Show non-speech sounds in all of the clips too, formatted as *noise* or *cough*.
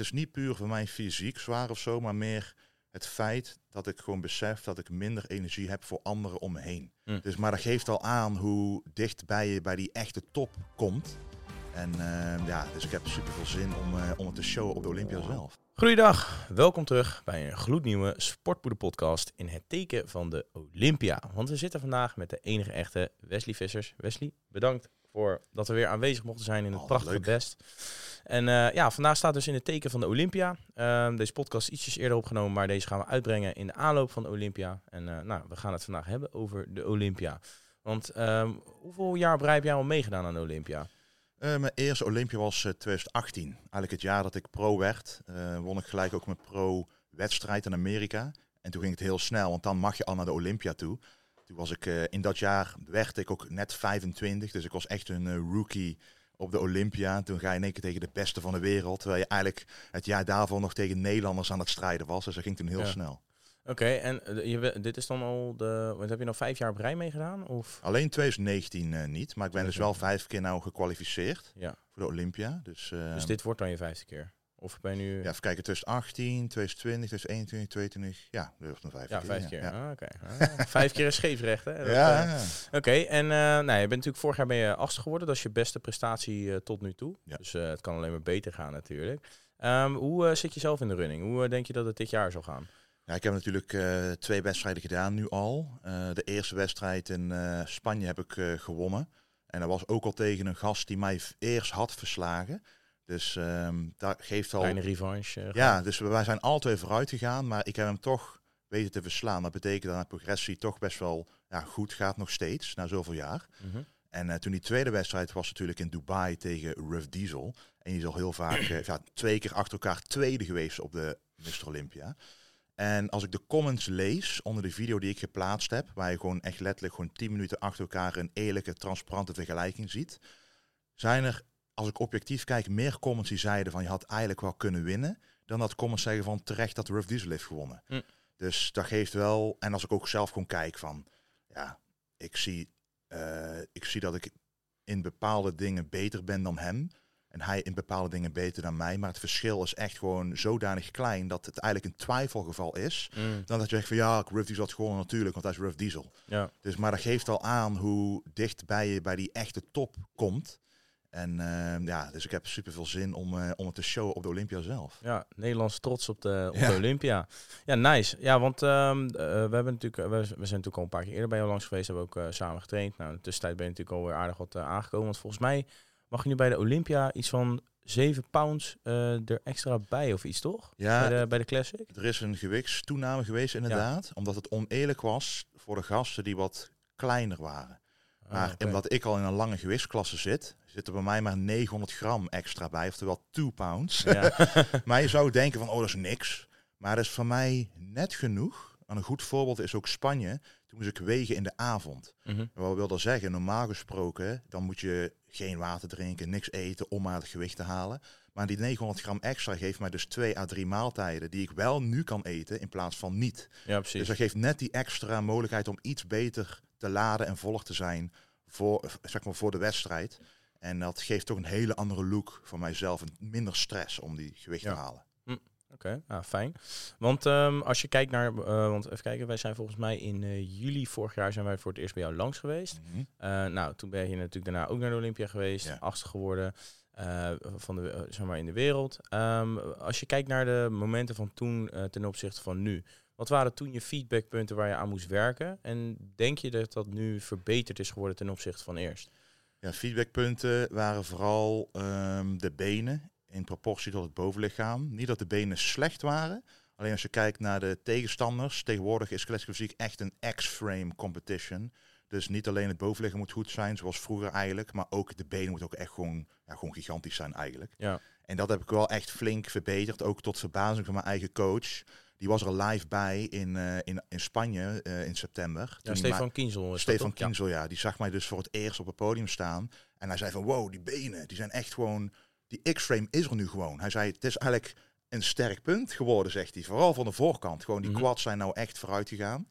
het is niet puur voor mij fysiek zwaar of zo, maar meer het feit dat ik gewoon besef dat ik minder energie heb voor anderen om me heen. Hm. Dus, maar dat geeft al aan hoe dichtbij je bij die echte top komt. En eh, ja, dus ik heb super veel zin om, eh, om het te showen op de Olympia zelf. Goeiedag, welkom terug bij een gloednieuwe Sportpoeder podcast in het teken van de Olympia. Want we zitten vandaag met de enige echte Wesley Vissers. Wesley, bedankt voor dat we weer aanwezig mochten zijn in het Oh, prachtige leuk. Best. En eh, ja, vandaag staat dus in het teken van de Olympia. Ehm, deze podcast is ietsjes eerder opgenomen, maar deze gaan we uitbrengen in de aanloop van de Olympia. En eh, nou, we gaan het vandaag hebben over de Olympia. Want ehm, hoeveel jaar op rij heb jij al meegedaan aan de Olympia? Eh, mijn eerste Olympia was eh, 2018. Eigenlijk het jaar dat ik pro werd. won ik gelijk ook mijn pro-wedstrijd in Amerika. En toen ging het heel snel, want dan mag je al naar de Olympia toe. Toen was ik, eh, in dat jaar werd ik ook net 25. Dus ik was echt een eh, rookie op de Olympia. Toen ga je in één keer tegen de beste van de wereld. Terwijl je eigenlijk het jaar daarvoor nog tegen Nederlanders aan het strijden was. Dus dat ging toen heel Ja. snel. Oké, en eh, je, dit is dan al de. Wat heb je nou vijf jaar op rij meegedaan? Of? Alleen 2019 eh, niet. Maar ik ben dus wel vijf keer nou gekwalificeerd Ja. voor de Olympia. Dus, Dus dit wordt dan je vijfde keer? Of ben je nu. Ja, even kijken, 2018, 2020, 2021, 2022. Ja, dat was een vijf Ja, keer. vijf keer. Ja, Ah, oké. *laughs* Ah, vijf keer is scheepsrecht, hè? ja. Dat, ja, eh. Oké, en eh nou, je bent natuurlijk vorig jaar ben je achtste geworden. Dat is je beste prestatie eh, tot nu toe. Ja. Dus het kan alleen maar beter gaan natuurlijk. Ehm, hoe zit je zelf in de running? Hoe denk je dat het dit jaar zal gaan? Ja, ik heb natuurlijk twee wedstrijden gedaan nu al. De eerste wedstrijd in Spanje heb ik gewonnen. En dat was ook al tegen een gast die mij eerst had verslagen. Dus ehm dat geeft al... Kleine revanche. eh, Ja, dus wij zijn al twee vooruit gegaan, maar ik heb hem toch weten te verslaan. Dat betekent dat de progressie toch best wel ja, goed gaat nog steeds, na zoveel jaar. Mhm. En eh, toen die tweede wedstrijd was natuurlijk in Dubai tegen Ruff Diesel. En je is al heel vaak eh, ja, twee keer achter elkaar tweede geweest op de Mr. Olympia. En als ik de comments lees onder de video die ik geplaatst heb, waar je gewoon echt letterlijk gewoon 10 minuten achter elkaar een eerlijke, transparante vergelijking ziet, zijn er, als ik objectief kijk, meer comments die zeiden van je had eigenlijk wel kunnen winnen, dan dat comments zeggen van terecht dat Ruff Diesel heeft gewonnen. Hm. Dus dat geeft wel, en als ik ook zelf gewoon kijk van, ja, ik zie, eh, ik zie dat ik in bepaalde dingen beter ben dan hem. En hij in bepaalde dingen beter dan mij. Maar het verschil is echt gewoon zodanig klein dat het eigenlijk een twijfelgeval is. Mm, Dan dat je zegt van ja, Ruff Diesel had gewonnen natuurlijk, want hij is Ruff Diesel. ja. Dus, maar dat geeft al aan hoe dichtbij je bij die echte top komt. En eh, ja, dus ik heb super veel zin om, eh, om het te showen op de Olympia zelf. Ja, Nederlands trots op de, op Ja. de Olympia. Ja, nice. Ja, want ehm, eh, we, hebben natuurlijk, we, we zijn natuurlijk al een paar keer eerder bij jou langs geweest. Hebben ook eh, samen getraind. Nou, in de tussentijd ben je natuurlijk alweer aardig wat eh, aangekomen. Want volgens mij mag je nu bij de Olympia iets van 7 pounds eh, er extra bij of iets, toch? Ja, bij, de, bij de Classic? er is een gewichtstoename geweest inderdaad. Omdat het oneerlijk was voor de gasten die wat kleiner waren. Maar Ah, oké. omdat ik al in een lange gewichtsklasse zit, zit er bij mij maar 900 gram extra bij, oftewel 2 pounds. Ja. *laughs* maar je zou denken van, oh dat is niks. Maar dat is voor mij net genoeg. En een goed voorbeeld is ook Spanje. Toen moest ik wegen in de avond. Mhm. Wat wil dat zeggen? Normaal gesproken, dan moet je geen water drinken, niks eten om maar het gewicht te halen. Maar die 900 gram extra geeft mij dus twee à drie maaltijden die ik wel nu kan eten in plaats van niet. ja, precies. Dus dat geeft net die extra mogelijkheid om iets beter te laden en voller te zijn voor, zeg maar, voor de wedstrijd. En dat geeft toch een hele andere look voor mijzelf. En minder stress om die gewicht Ja. te halen. Oké, ja, fijn. Want ehm, als je kijkt naar, eh, want even kijken, wij zijn volgens mij in eh, juli vorig jaar zijn wij voor het eerst bij jou langs geweest. Mhm. Eh, nou, toen ben je natuurlijk daarna ook naar de Olympia geweest, Ja. achtste geworden van de, zeg maar in de wereld. Ehm, als je kijkt naar de momenten van toen ten opzichte van nu, wat waren toen je feedbackpunten waar je aan moest werken? En denk je dat dat nu verbeterd is geworden ten opzichte van eerst? Ja, feedbackpunten waren vooral ehm, de benen in proportie tot het bovenlichaam. Niet dat de benen slecht waren. Alleen als je kijkt naar de tegenstanders, tegenwoordig is classic fysiek echt een X-frame competition. Dus niet alleen het bovenlichaam moet goed zijn, zoals vroeger eigenlijk, maar ook de benen moeten ook echt gewoon, ja, gewoon gigantisch zijn eigenlijk. Ja. En dat heb ik wel echt flink verbeterd, ook tot verbazing van mijn eigen coach. Die was er live bij in, eh, in, in Spanje eh, in september. Ja, Stefan Kienzel. Stefan? Ja. Kienzel, ja. Die zag mij dus voor het eerst op het podium staan. En hij zei van, wow, die benen, die zijn echt gewoon... Die X-frame is er nu gewoon. Hij zei, het is eigenlijk een sterk punt geworden, zegt hij. Vooral van de voorkant. Gewoon die Mhm. quads zijn nou echt vooruit gegaan.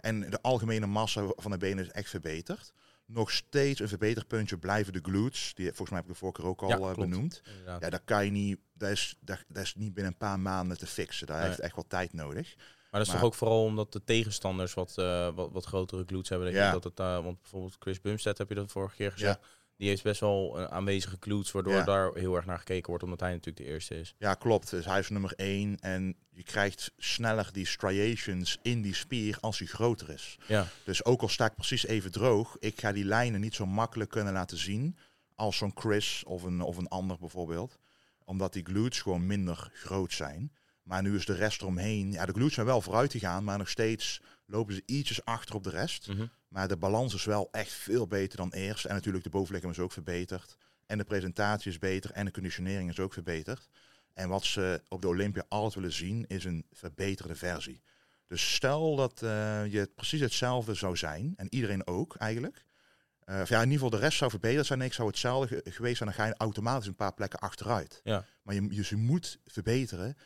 En de algemene massa van de benen is echt verbeterd. Nog steeds een verbeterpuntje blijven de glutes. Die volgens mij heb ik de vorige keer ook al Ja, eh, klopt. benoemd. Inderdaad. Ja, dat kan je niet. Dat is, dat, dat is niet binnen een paar maanden te fixen. Daar Nee. heeft echt wel tijd nodig. Maar dat is Maar- toch ook vooral omdat de tegenstanders wat, eh, wat, wat grotere glutes hebben. Dat je- Ja. dat het, eh, want bijvoorbeeld Chris Bumstead heb je dat vorige keer gezegd. Die heeft best wel aanwezige glutes, waardoor Ja. daar heel erg naar gekeken wordt, omdat hij natuurlijk de eerste is. Ja, klopt. Dus hij is nummer één. En je krijgt sneller die striations in die spier als hij groter is. Ja, Dus ook al sta ik precies even droog, ik ga die lijnen niet zo makkelijk kunnen laten zien als zo'n Chris of een, of een ander bijvoorbeeld. Omdat die glutes gewoon minder groot zijn. Maar nu is de rest eromheen. Ja, de glutes zijn wel vooruit gegaan, maar nog steeds lopen ze ietsjes achter op de rest. Mhm. Maar de balans is wel echt veel beter dan eerst. En natuurlijk de bovenlichaam is ook verbeterd. En de presentatie is beter. En de conditionering is ook verbeterd. En wat ze op de Olympia altijd willen zien, is een verbeterde versie. Dus stel dat eh, je precies hetzelfde zou zijn, en iedereen ook eigenlijk. Eh, of ja, in ieder geval de rest zou verbeterd zijn. Nee, ik zou hetzelfde ge- geweest zijn, dan ga je automatisch een paar plekken achteruit. Ja. Maar je, dus je moet verbeteren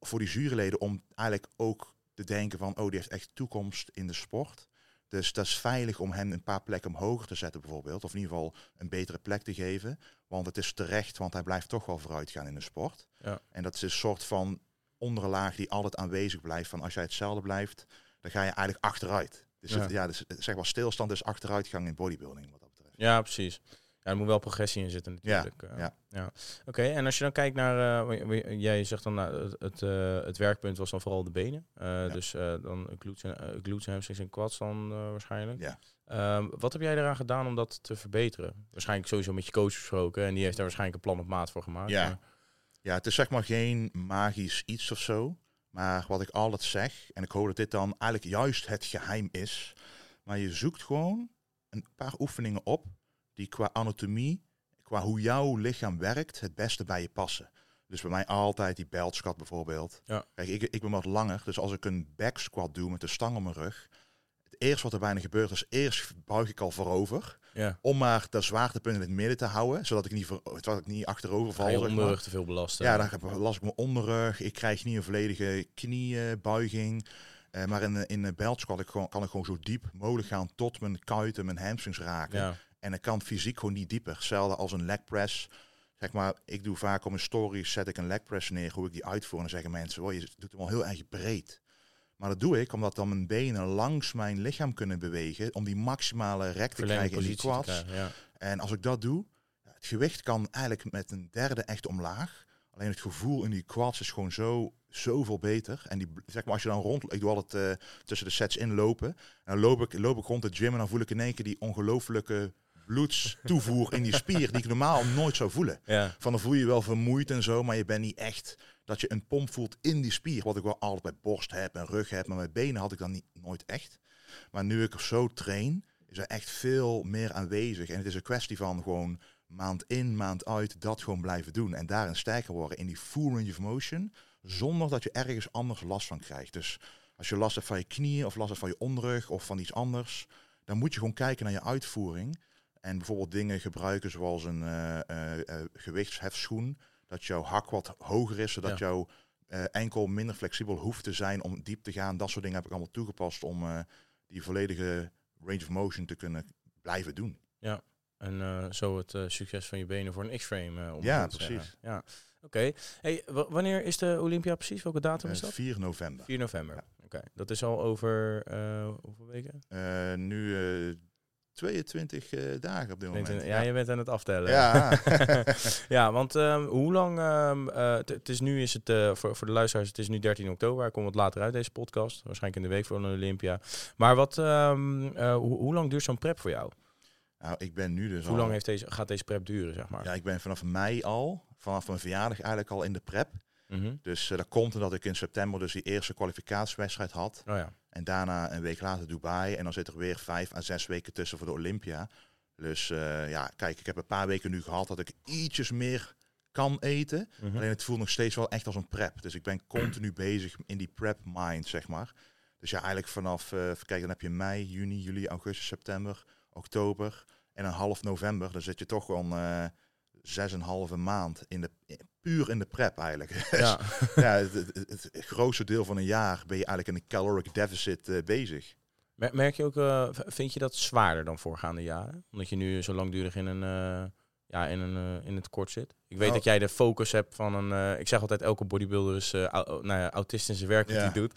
voor die juryleden om eigenlijk ook te denken van, oh, die heeft echt toekomst in de sport. Dus dat is veilig om hen een paar plekken omhoog te zetten bijvoorbeeld. Of in ieder geval een betere plek te geven. Want het is terecht, want hij blijft toch wel vooruit gaan in de sport. Ja. En dat is een soort van onderlaag die altijd aanwezig blijft. Van als jij hetzelfde blijft, dan ga je eigenlijk achteruit. Dus, Ja. Het, ja, dus zeg maar stilstand is achteruitgang in bodybuilding wat dat betreft. ja precies. Ja, er moet wel progressie in zitten Ja, natuurlijk. eh. ja. Oké, en als je dan kijkt naar, eh, jij zegt dan, nou, het, het, eh, het werkpunt was dan vooral de benen. Dus dan glutes en, glutes, hamstrings en quads dan waarschijnlijk. Ja. Ehm, wat heb jij eraan gedaan om dat te verbeteren? Waarschijnlijk sowieso met je coach gesproken en die heeft daar waarschijnlijk een plan op maat voor gemaakt. Ja. maar- Ja, het is zeg maar geen magisch iets of zo. Maar wat ik altijd zeg, en ik hoop dat dit dan eigenlijk juist het geheim is. Maar je zoekt gewoon een paar oefeningen op die qua anatomie, qua hoe jouw lichaam werkt, het beste bij je passen. Dus bij mij altijd die belt squat bijvoorbeeld. Ja. Kijk, ik, ik ben wat langer, dus als ik een back squat doe met de stang op mijn rug. Het eerste wat er bijna gebeurt is, eerst buig ik al voorover. ja. Om maar de zwaartepunt in het midden te houden, zodat ik niet, voor, zodat ik niet achterover val. Je onderrug te veel belasten. Ja, dan heb- las ik mijn onderrug. Ik krijg niet een volledige kniebuiging. Eh, maar in, de- in de belt squat ik gewoon, kan ik gewoon zo diep mogelijk gaan tot mijn kuiten, mijn hamstrings raken. ja. En ik kan fysiek gewoon niet dieper. Hetzelfde als een leg press. Zeg maar, ik doe vaak op mijn stories, zet ik een leg press neer, hoe ik die uitvoer. En dan zeggen mensen, oh, je doet hem al heel erg breed. Maar dat doe ik omdat dan mijn benen langs mijn lichaam kunnen bewegen. Om die maximale rek te krijgen in die quads. krijgen, ja. En als ik dat doe, het gewicht kan eigenlijk met een derde echt omlaag. Alleen het gevoel in die quads is gewoon zo, zoveel beter. En die, zeg maar, als je dan rond, ik doe altijd eh, tussen de sets inlopen. En dan loop ik, loop ik rond de gym en dan voel ik in één keer die ongelofelijke bloedstoevoer in die spier die ik normaal nooit zou voelen. Ja. Van dan voel je je wel vermoeid en zo, maar je bent niet echt dat je een pomp voelt in die spier. Wat ik wel altijd bij borst heb en rug heb, maar bij benen had ik dan niet, nooit echt. Maar nu ik er zo train, is er echt veel meer aanwezig. En het is een kwestie van gewoon maand in, maand uit dat gewoon blijven doen. En daarin sterker worden in die full range of motion, zonder dat je ergens anders last van krijgt. Dus als je last hebt van je knieën of last hebt van je onderrug of van iets anders, dan moet je gewoon kijken naar je uitvoering. En bijvoorbeeld dingen gebruiken zoals een eh, eh, eh, gewichtshefschoen. Dat jouw hak wat hoger is, zodat Ja. jouw enkel minder flexibel hoeft te zijn om diep te gaan. Dat soort dingen heb ik allemaal toegepast om die volledige range of motion te kunnen blijven doen. En eh, zo het succes van je benen voor een X-frame. om Ja, te precies. zeggen. Ja, oké. Hey, wa- wanneer is de Olympia precies? Welke datum is dat? 4 november. 4 november. Ja. Oké, dat is al over hoeveel weken? Nu 22 eh, dagen op dit moment. 22 ja, je bent aan het aftellen. Ja. *laughs* ja, want ehm, hoe lang... ehm, eh, het- is nu is het eh, voor, voor de luisteraars, het is nu 13 oktober. Komt wat later uit deze podcast. Waarschijnlijk in de week voor een Olympia. Maar wat, ehm, eh, hoe, hoe lang duurt zo'n prep voor jou? nou, ik ben nu dus hoe al- lang heeft deze, gaat deze prep duren, zeg maar? Ja, ik ben vanaf mei al, vanaf mijn verjaardag eigenlijk al in de prep. Mhm. Dus eh, dat komt omdat ik in september dus die eerste kwalificatiewedstrijd had. Oh ja. En daarna een week later Dubai. En dan zit er weer vijf à zes weken tussen voor de Olympia. Dus eh, ja, kijk, ik heb een paar weken nu gehad dat ik ietsjes meer kan eten. Mhm. Alleen het voelt nog steeds wel echt als een prep. Dus ik ben *clears throat* continu bezig in die prep mind, zeg maar. Dus ja, eigenlijk vanaf, eh kijken, dan heb je mei, juni, juli, augustus, september, oktober en een half november. Dan zit je toch gewoon zes en een halve maand in de, puur in de prep eigenlijk. *laughs* Ja. ja, het, het, het- het grootste deel van een jaar ben je eigenlijk in een caloric deficit eh, bezig. Mer- Merk je ook, eh, vind je dat zwaarder dan voorgaande jaren? Omdat je nu zo langdurig in een, eh, ja, in een, in het kort zit. Ik weet Nou- dat jij de focus hebt van een, ik zeg altijd elke bodybuilder is au- nou ja, autist in zijn werk wat Ja. hij doet.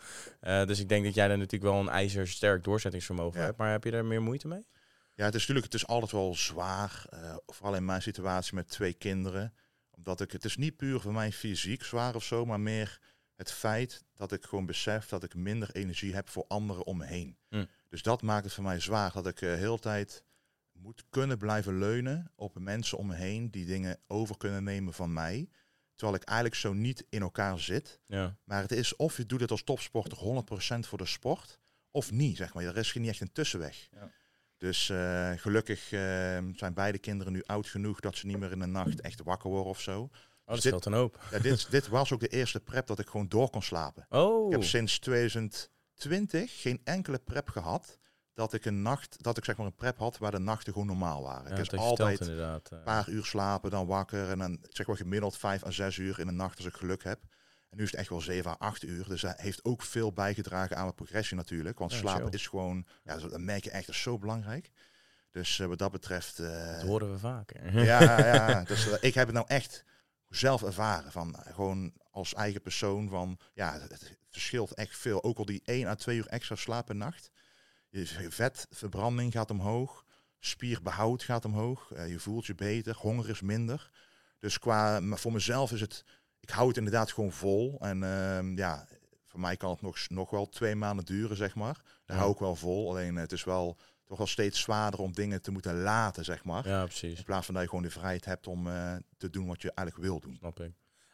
Dus ik denk dat jij daar natuurlijk wel een ijzersterk doorzettingsvermogen hebt. Maar heb je daar meer moeite mee? Ja, het is natuurlijk het is altijd wel zwaar. vooral in mijn situatie met twee kinderen. Omdat ik, het is niet puur voor mij fysiek zwaar of zo, maar meer het feit dat ik gewoon besef dat ik minder energie heb voor anderen om me heen. Hm. Dus dat maakt het voor mij zwaar. Dat ik de heel tijd moet kunnen blijven leunen op mensen om me heen die dingen over kunnen nemen van mij. Terwijl ik eigenlijk zo niet in elkaar zit. Ja. Maar het is of je doet het als topsporter 100% voor de sport, of niet, zeg maar. Er is niet echt een tussenweg. Ja. Dus eh, gelukkig eh, zijn beide kinderen nu oud genoeg dat ze niet meer in de nacht echt wakker worden of zo. Oh, dat dit- scheelt een hoop. Ja, dit, dit was ook de eerste prep dat ik gewoon door kon slapen. Oh, Ik heb sinds 2020 geen enkele prep gehad dat ik een nacht, dat ik zeg maar een prep had waar de nachten gewoon normaal waren. ja, ik dat heb altijd inderdaad. eh. een paar uur slapen, dan wakker en dan zeg maar gemiddeld vijf à zes uur in de nacht als ik geluk heb. En nu is het echt wel zeven à acht uur. Dus dat heeft ook veel bijgedragen aan mijn progressie natuurlijk. Want Ja, slapen is gewoon, ja, dat merk je echt, dat is zo belangrijk. Dus eh, wat dat betreft, eh, dat horen we vaker. *laughs* ja, ja. Dus eh, ik heb het nou echt zelf ervaren. Van gewoon als eigen persoon van, ja, het, verschilt echt veel. Ook al die één à twee uur extra slaap per nacht. Je vetverbranding gaat omhoog. Spierbehoud gaat omhoog. je voelt je beter. Honger is minder. Dus qua, maar voor mezelf is het, ik hou het inderdaad gewoon vol. En ehm, ja, voor mij kan het nog, nog wel twee maanden duren, zeg maar. Daar Ja. hou ik wel vol. Alleen het is wel toch wel steeds zwaarder om dingen te moeten laten, zeg maar. ja, precies. In plaats van dat je gewoon de vrijheid hebt om eh, te doen wat je eigenlijk wil doen. Snap ik.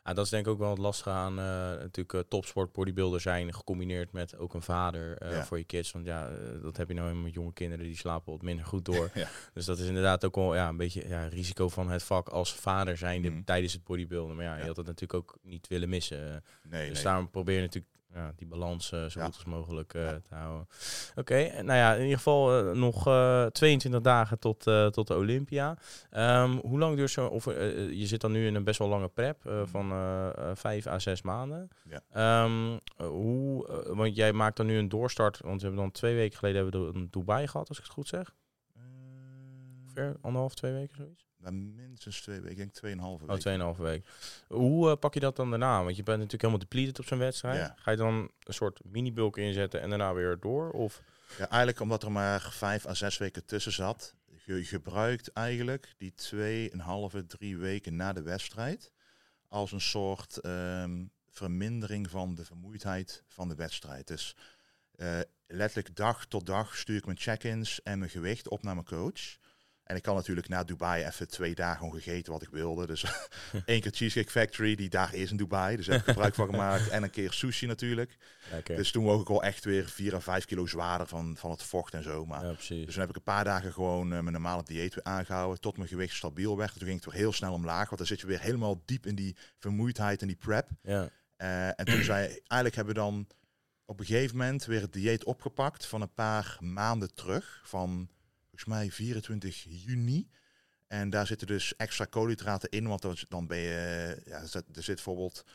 Ja, dat is denk ik ook wel het lastige aan eh, natuurlijk eh, topsport bodybuilder zijn gecombineerd met ook een vader eh, Ja. voor je kids. Want ja, dat heb je nou helemaal met jonge kinderen die slapen wat minder goed door. *laughs* Ja. Dus dat is inderdaad ook wel ja, een beetje ja, risico van het vak als vader zijnde Mhm. tijdens het bodybuilden. Maar ja, je had het natuurlijk ook niet willen missen. Nee, dus nee. daarom probeer je natuurlijk ja, die balans eh, zo Ja. goed als mogelijk eh, Ja. te houden. Oké, en nou ja, in ieder geval eh, nog eh 22 dagen tot, eh, tot de Olympia. Ehm, hoe lang duurt zo? Of eh, eh, je zit dan nu in een best wel lange prep eh, van eh, eh, vijf à zes maanden. Ja. Ehm, eh, hoe, eh, want jij maakt dan nu een doorstart, want we hebben dan twee weken geleden hebben we een Dubai gehad, als ik het goed zeg. Eh, Ongeveer anderhalf, twee weken zoiets. Minstens twee weken, ik denk tweeënhalve Oh, weken. tweeënhalve week. Hoe eh, pak je dat dan daarna? Want je bent natuurlijk helemaal depleted op zo'n wedstrijd. Ja. Ga je dan een soort mini-bulk inzetten en daarna weer door? Of Ja, eigenlijk omdat er maar vijf à zes weken tussen zat. Je gebruikt eigenlijk die tweeënhalve, drie weken na de wedstrijd als een soort ehm, vermindering van de vermoeidheid van de wedstrijd. Dus eh, letterlijk dag tot dag stuur ik mijn check-ins en mijn gewicht op naar mijn coach. En ik kan natuurlijk na Dubai even twee dagen gegeten wat ik wilde. Dus *laughs* één keer Cheesecake Factory, die daar is in Dubai. Dus heb ik gebruik van gemaakt. En een keer sushi natuurlijk. Dus toen woog ik al echt weer 4 à 5 kilo zwaarder van, van het vocht en zo. Maar ja, dus toen heb ik een paar dagen gewoon eh, mijn normale dieet weer aangehouden. Tot mijn gewicht stabiel werd. Toen ging het weer heel snel omlaag. Want dan zit je weer helemaal diep in die vermoeidheid en die prep. Ja, Eh, en toen zei eigenlijk hebben we dan op een gegeven moment weer het dieet opgepakt van een paar maanden terug. Van volgens mij 24 juni. En daar zitten dus extra koolhydraten in. Want dan- ben je, ja, er zit, er zit bijvoorbeeld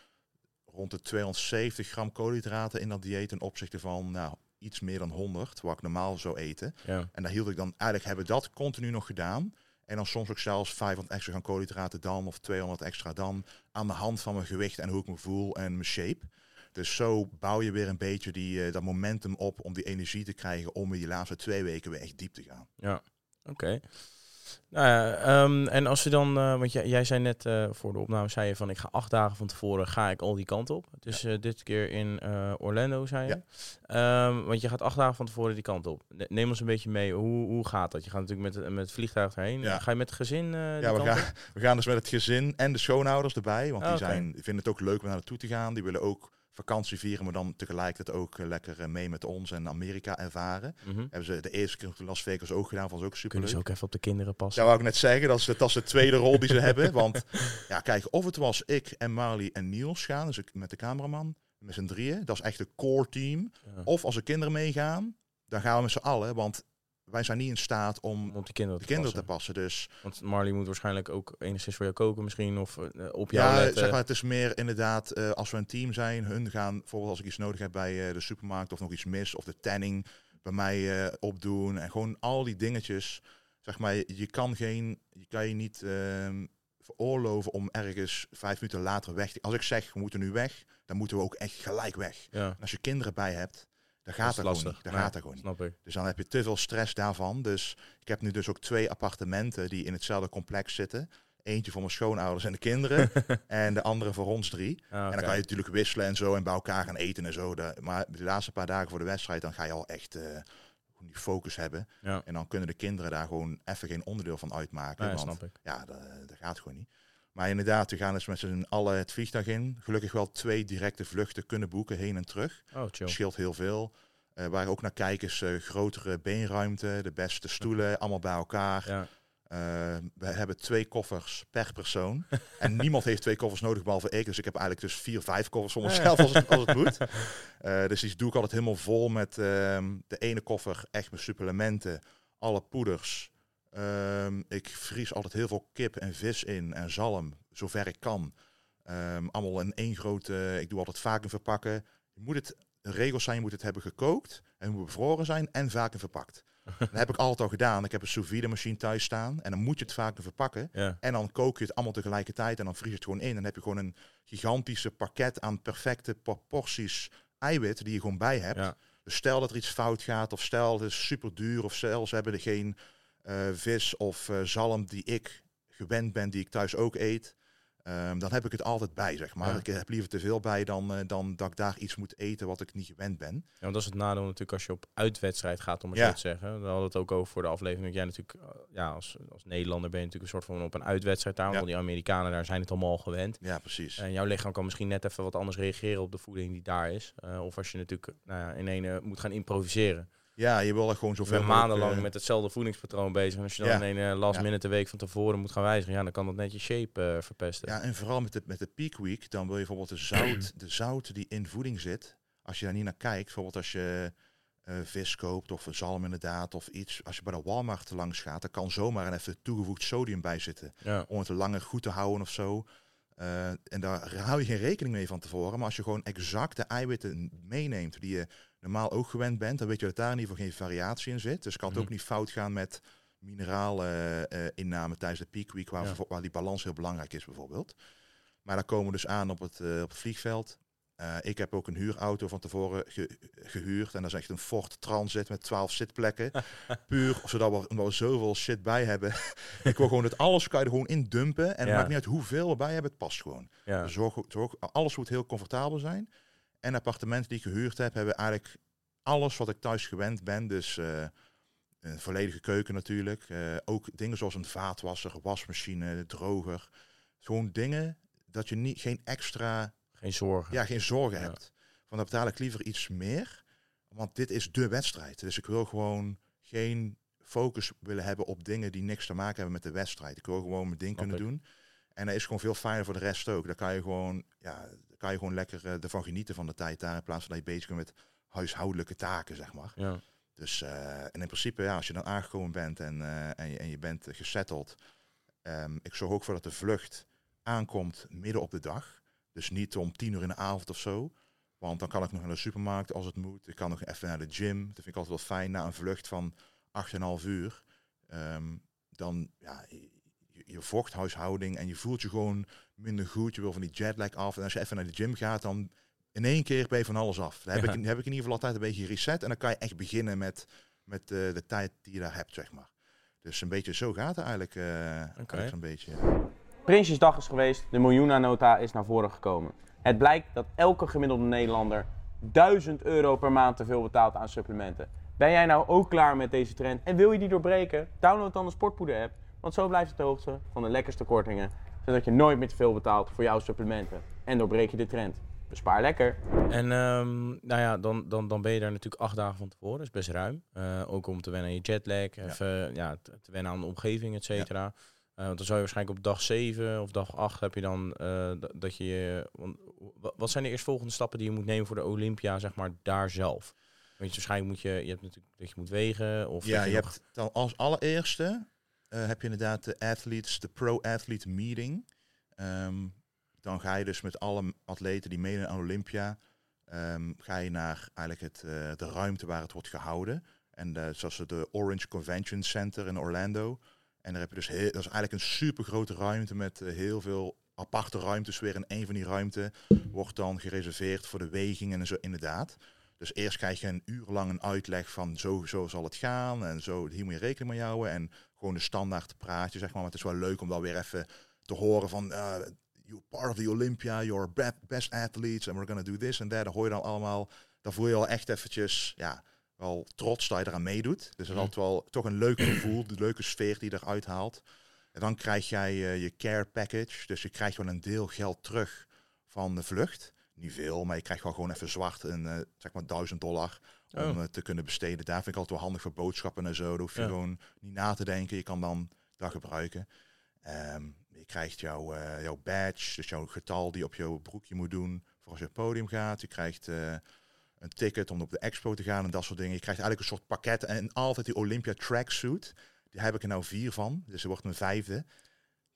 rond de 270 gram koolhydraten in dat dieet. Ten opzichte van nou, iets meer dan 100, wat ik normaal zou eten. ja. En daar hield ik dan, eigenlijk hebben we dat continu nog gedaan. En dan soms ook zelfs 500 extra gaan koolhydraten dan, of 200 extra dan, aan de hand van mijn gewicht en hoe ik me voel en mijn shape. Dus zo bouw je weer een beetje die, eh, dat momentum op om die energie te krijgen om in die laatste twee weken weer echt diep te gaan. Ja, oké. Nou ja, ehm, en als je dan, eh, want jij, jij zei net eh, voor de opname, zei je van ik ga acht dagen van tevoren ga ik al die kant op. Dus dit keer in Orlando, zei je. Ehm, want je gaat acht dagen van tevoren die kant op. Ne- Neem ons een beetje mee, hoe, hoe gaat dat? Je gaat natuurlijk met, met het vliegtuig erheen. Ja. Ga je met het gezin die Ja, we gaan, *laughs* we gaan dus met het gezin en de schoonouders erbij. Want Ah, die, oké. zijn, vinden het ook leuk om naar naartoe te gaan. Die willen ook vakantie vieren, maar dan tegelijkertijd ook eh, lekker eh, mee met ons en Amerika ervaren. Mhm. Hebben ze de eerste keer in Las Vegas ook gedaan, was ook super Kunnen ze ook even op de kinderen passen? Ja, wou ik net zeggen, dat is, de, dat is de tweede rol die ze *laughs* hebben. Want ja, kijk, of het was ik en Marley en Niels gaan, dus ik met de cameraman, met z'n drieën. Dat is echt een core team. Ja. Of als er kinderen meegaan, dan gaan we met z'n allen. Want wij zijn niet in staat om Om op de kinderen de te kinderen te passen. Dus Want Marley moet waarschijnlijk ook enigszins voor jou koken misschien. Of eh, op jou ja, letten. zeg maar, het is meer inderdaad, eh, als we een team zijn, hun gaan bijvoorbeeld als ik iets nodig heb bij eh, de supermarkt of nog iets mis, of de tanning, bij mij eh, opdoen. En gewoon al die dingetjes. Zeg maar, je kan geen, je kan je niet ehm, veroorloven om ergens vijf minuten later weg te... Als ik zeg, we moeten nu weg, dan moeten we ook echt gelijk weg. Ja, als je kinderen bij hebt, dat gaat dat gewoon lastig. niet. Dan Nee, gaat dat gewoon niet. Ik. Dus dan heb je te veel stress daarvan. Dus ik heb nu dus ook twee appartementen die in hetzelfde complex zitten. Eentje voor mijn schoonouders en de kinderen. *laughs* en de andere voor ons drie. Ah, En oké. dan kan je natuurlijk wisselen en zo en bij elkaar gaan eten en zo. Maar de laatste paar dagen voor de wedstrijd, dan ga je al echt eh, gewoon die focus hebben. Ja, En dan kunnen de kinderen daar gewoon even geen onderdeel van uitmaken. ja, want snap ik. ja, dat, dat gaat gewoon niet. Maar inderdaad, we gaan dus met z'n allen het vliegtuig in. Gelukkig wel twee directe vluchten kunnen boeken, heen en terug. Oh, chill. scheelt heel veel. Eh, waar ik ook naar kijk is eh, grotere beenruimte, de beste stoelen, allemaal bij elkaar. Ja, Eh, we hebben twee koffers per persoon. *laughs* en niemand heeft twee koffers nodig, behalve ik. Dus ik heb eigenlijk dus vier, vijf koffers voor mezelf als het, als het moet. *laughs* Dus die doe ik altijd helemaal vol met ehm, de ene koffer echt mijn supplementen, alle poeders. Ehm, ik vries altijd heel veel kip en vis in en zalm, zover ik kan. Ehm, allemaal in één grote, ik doe altijd vacuüm verpakken. Je moet het, de regels zijn, je moet het hebben gekookt en moet bevroren zijn en vacuüm verpakt. *laughs* dat heb ik altijd al gedaan. Ik heb een sous vide machine thuis staan en dan moet je het vacuüm verpakken. ja. En dan kook je het allemaal tegelijkertijd en dan vries je het gewoon in. En dan heb je gewoon een gigantische pakket aan perfecte proporties eiwit die je gewoon bij hebt. ja. Dus stel dat er iets fout gaat, of stel het is super duur, of stel ze hebben er geen vis of eh, zalm die ik gewend ben, die ik thuis ook eet. Ehm, dan heb ik het altijd bij, zeg maar. Ja. Ik heb liever te veel bij dan, eh, dan dat ik daar iets moet eten wat ik niet gewend ben. Ja, want dat is het nadeel natuurlijk als je op uitwedstrijd gaat, om het Ja. zo te zeggen. We hadden het ook over voor de aflevering. Dat jij natuurlijk, eh, ja, als, als Nederlander ben je natuurlijk een soort van op een uitwedstrijd daar. Ja. Want die Amerikanen daar zijn het allemaal al gewend. Ja, precies. En jouw lichaam kan misschien net even wat anders reageren op de voeding die daar is. Eh, of als je natuurlijk nou ja, in ene moet gaan improviseren. Ja, je wil er gewoon zoveel mogelijk, maandenlang eh, met hetzelfde voedingspatroon bezig. En als je dan Ja. een last Ja. minute de week van tevoren moet gaan wijzigen, ja, dan kan dat net je shape eh, verpesten. Ja, en vooral met de, met de peak week, dan wil je bijvoorbeeld de zout, *clears throat* de zout die in voeding zit, als je daar niet naar kijkt, bijvoorbeeld als je eh, vis koopt of een zalm inderdaad of iets, als je bij de Walmart langs gaat, dan kan zomaar een even toegevoegd sodium bij zitten Ja. om het langer goed te houden of zo. Eh, en daar hou je geen rekening mee van tevoren. Maar als je gewoon exacte eiwitten meeneemt die je normaal ook gewend bent, dan weet je dat daar in ieder geval geen variatie in zit. Dus kan het Mhm. ook niet fout gaan met mineralen eh, inname tijdens de peak week, waar, Ja. waar die balans heel belangrijk is bijvoorbeeld. Maar dan komen we dus aan op het, eh, op het vliegveld. Eh, ik heb ook een huurauto van tevoren ge- gehuurd. En dat is echt een Ford Transit met 12 zitplekken. *laughs* Puur zodat we, omdat we zoveel shit bij hebben. *laughs* ik wil gewoon dat alles kan je er gewoon in dumpen. En het maakt niet uit hoeveel we bij hebben, het past gewoon. Ja. Dus zorg, zorg, alles moet heel comfortabel zijn. En appartementen die ik gehuurd heb, hebben eigenlijk alles wat ik thuis gewend ben. Dus eh, een volledige keuken natuurlijk. Eh, ook dingen zoals een vaatwasser, wasmachine, droger. Gewoon dingen dat je niet, geen extra, Geen zorgen. ja, geen zorgen Ja. hebt. Van dan betaal ik liever iets meer. Want dit is de wedstrijd. Dus ik wil gewoon geen focus willen hebben op dingen die niks te maken hebben met de wedstrijd. Ik wil gewoon mijn ding kunnen ik. doen. En dat is gewoon veel fijner voor de rest ook. Dan kan je gewoon, ja, kan je gewoon lekker eh, ervan genieten van de tijd daar. In plaats van dat je bezig bent met huishoudelijke taken, zeg maar. Ja. Dus eh, en in principe, ja, als je dan aangekomen bent en, eh, en, je, en je bent gesetteld. ehm, ik zorg ook voor dat de vlucht aankomt midden op de dag. Dus niet om tien uur in de avond of zo. Want dan kan ik nog naar de supermarkt als het moet. Ik kan nog even naar de gym. Dat vind ik altijd wel fijn na een vlucht van 8,5 uur. Ehm, dan, ja, je, je vochthuishouding en je voelt je gewoon minder goed. Je wil van die jetlag af. En als je even naar de gym gaat, dan in één keer ben je van alles af. Dan heb, Ja. ik, heb ik in ieder geval altijd een beetje reset. En dan kan je echt beginnen met, met eh, de tijd die je daar hebt, zeg maar. Dus een beetje zo gaat het eigenlijk, eh eigenlijk zo'n beetje. Prinsjesdag is geweest, de miljoenannota is naar voren gekomen. Het blijkt dat elke gemiddelde Nederlander 1000 euro per maand te veel betaalt aan supplementen. Ben jij nou ook klaar met deze trend en wil je die doorbreken? Download dan de Sportpoeder app, want zo blijft het de hoogste van de lekkerste kortingen, zodat je nooit meer te veel betaalt voor jouw supplementen. En doorbreek je de trend. Bespaar lekker. En ehm, nou ja, dan, dan, dan ben je daar natuurlijk acht dagen van tevoren. Dat is best ruim. Eh, ook om te wennen aan je jetlag, even ja, te, te wennen aan de omgeving, et cetera. Eh, want dan zou je waarschijnlijk op dag 7 of dag 8 heb je dan eh, dat- je... Want, wa- wat zijn de eerstvolgende stappen die je moet nemen voor de Olympia, zeg maar, daar zelf? Want je, waarschijnlijk moet je, je hebt natuurlijk dat je moet wegen of Ja, je nog- hebt dan als allereerste heb je inderdaad de athletes, de pro-athlete meeting. Ehm, dan ga je dus met alle atleten die meedoen aan Olympia, ehm, ga je naar eigenlijk het, eh, de ruimte waar het wordt gehouden. En eh, zoals de Orange Convention Center in Orlando. En daar heb je dus heel, dat is eigenlijk een super grote ruimte met eh, heel veel aparte ruimtes weer. En een van die ruimten wordt dan gereserveerd voor de wegingen en zo inderdaad. Dus eerst krijg je een uur lang een uitleg van zo, zo zal het gaan en zo, hier moet je rekening mee houden. En gewoon de standaard praatje, zeg maar. Maar het is wel leuk om dan weer even te horen van, uh, you're part of the Olympia, you're be- best athletes and we're gonna do this and that. Dan hoor je dan allemaal, dan voel je al echt eventjes, ja, wel trots dat je eraan meedoet. Dus dat is Mhm. altijd wel toch een leuk gevoel, de leuke sfeer die je eruit haalt. En dan krijg jij eh, je care package, dus je krijgt wel een deel geld terug van de vlucht. Niet veel, maar je krijgt wel gewoon even zwart een, eh, zeg maar 1000 dollar Oh. eh, te kunnen besteden. Daar vind ik altijd wel handig voor boodschappen en zo. Daar hoef je Ja. gewoon niet na te denken. Je kan dan dat gebruiken. Ehm, je krijgt jouw, eh, jouw badge, dus jouw getal die op jouw broekje moet doen voor als je op het podium gaat. Je krijgt eh, een ticket om op de expo te gaan en dat soort dingen. Je krijgt eigenlijk een soort pakket en altijd die Olympia tracksuit. Die heb ik er nou vier van, dus er wordt een vijfde.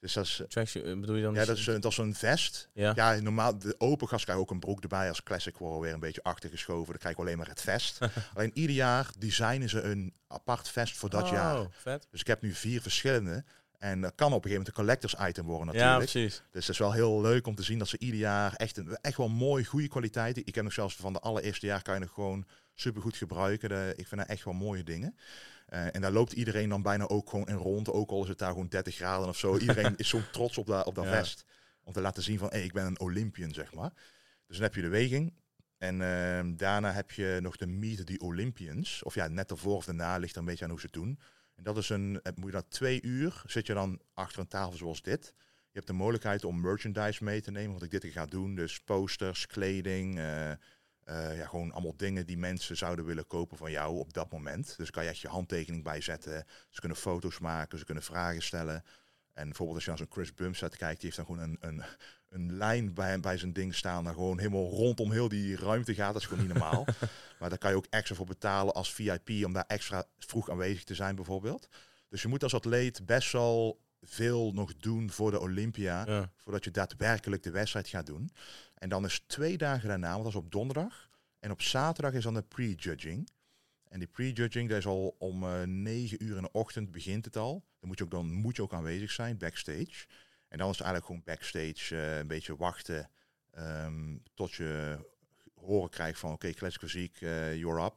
Dus dat is, Tracksuit, eh, bedoel je dan? ja, dat is, een- dat is een vest. Ja. Ja, normaal, de open gast krijg je ook een broek erbij. Als classic worden weer een beetje achtergeschoven. Dan krijg je alleen maar het vest. *laughs* alleen ieder jaar designen ze een apart vest voor dat oh, jaar. vet. Dus ik heb nu vier verschillende. En dat kan op een gegeven moment een collectors item worden Ja, natuurlijk. precies. dus het is wel heel leuk om te zien dat ze ieder jaar echt, een, echt wel mooi, goede kwaliteit. Ik heb nog zelfs van de allereerste jaar kan je nog gewoon super goed gebruiken. De, ik vind dat echt wel mooie dingen. Eh, en daar loopt iedereen dan bijna ook gewoon in rond. Ook al is het daar gewoon 30 graden of zo. Iedereen *laughs* is zo trots op dat, op dat Ja. vest. Om te laten zien van, hey, ik ben een Olympian, zeg maar. Dus dan heb je de weging. En ehm, daarna heb je nog de Meet the Olympians. Of ja, net ervoor of daarna ligt er een beetje aan hoe ze het doen. En dat is een, eh, moet je dat twee uur, zit je dan achter een tafel zoals dit. Je hebt de mogelijkheid om merchandise mee te nemen, wat ik dit ga doen. Dus posters, kleding, eh, ja, gewoon allemaal dingen die mensen zouden willen kopen van jou op dat moment. Dus kan je echt je handtekening bijzetten. Ze kunnen foto's maken, ze kunnen vragen stellen. En bijvoorbeeld als je naar zo'n Chris Bumstead kijkt, die heeft dan gewoon een, een, een lijn bij, bij zijn ding staan. Dan gewoon helemaal rondom heel die ruimte gaat. Dat is gewoon niet normaal. *laughs* maar daar kan je ook extra voor betalen als VIP om daar extra vroeg aanwezig te zijn bijvoorbeeld. Dus je moet als atleet best wel veel nog doen voor de Olympia Ja. voordat je daadwerkelijk de wedstrijd gaat doen. En dan is twee dagen daarna, want dat is op donderdag. En op zaterdag is dan de pre-judging. En die pre-judging, dat is al om eh 9 uur in de ochtend begint het al. Dan moet je ook, dan moet je ook aanwezig zijn, backstage. En dan is het eigenlijk gewoon backstage eh, een beetje wachten ehm, tot je horen krijgt van oké, fysiek, eh you're up.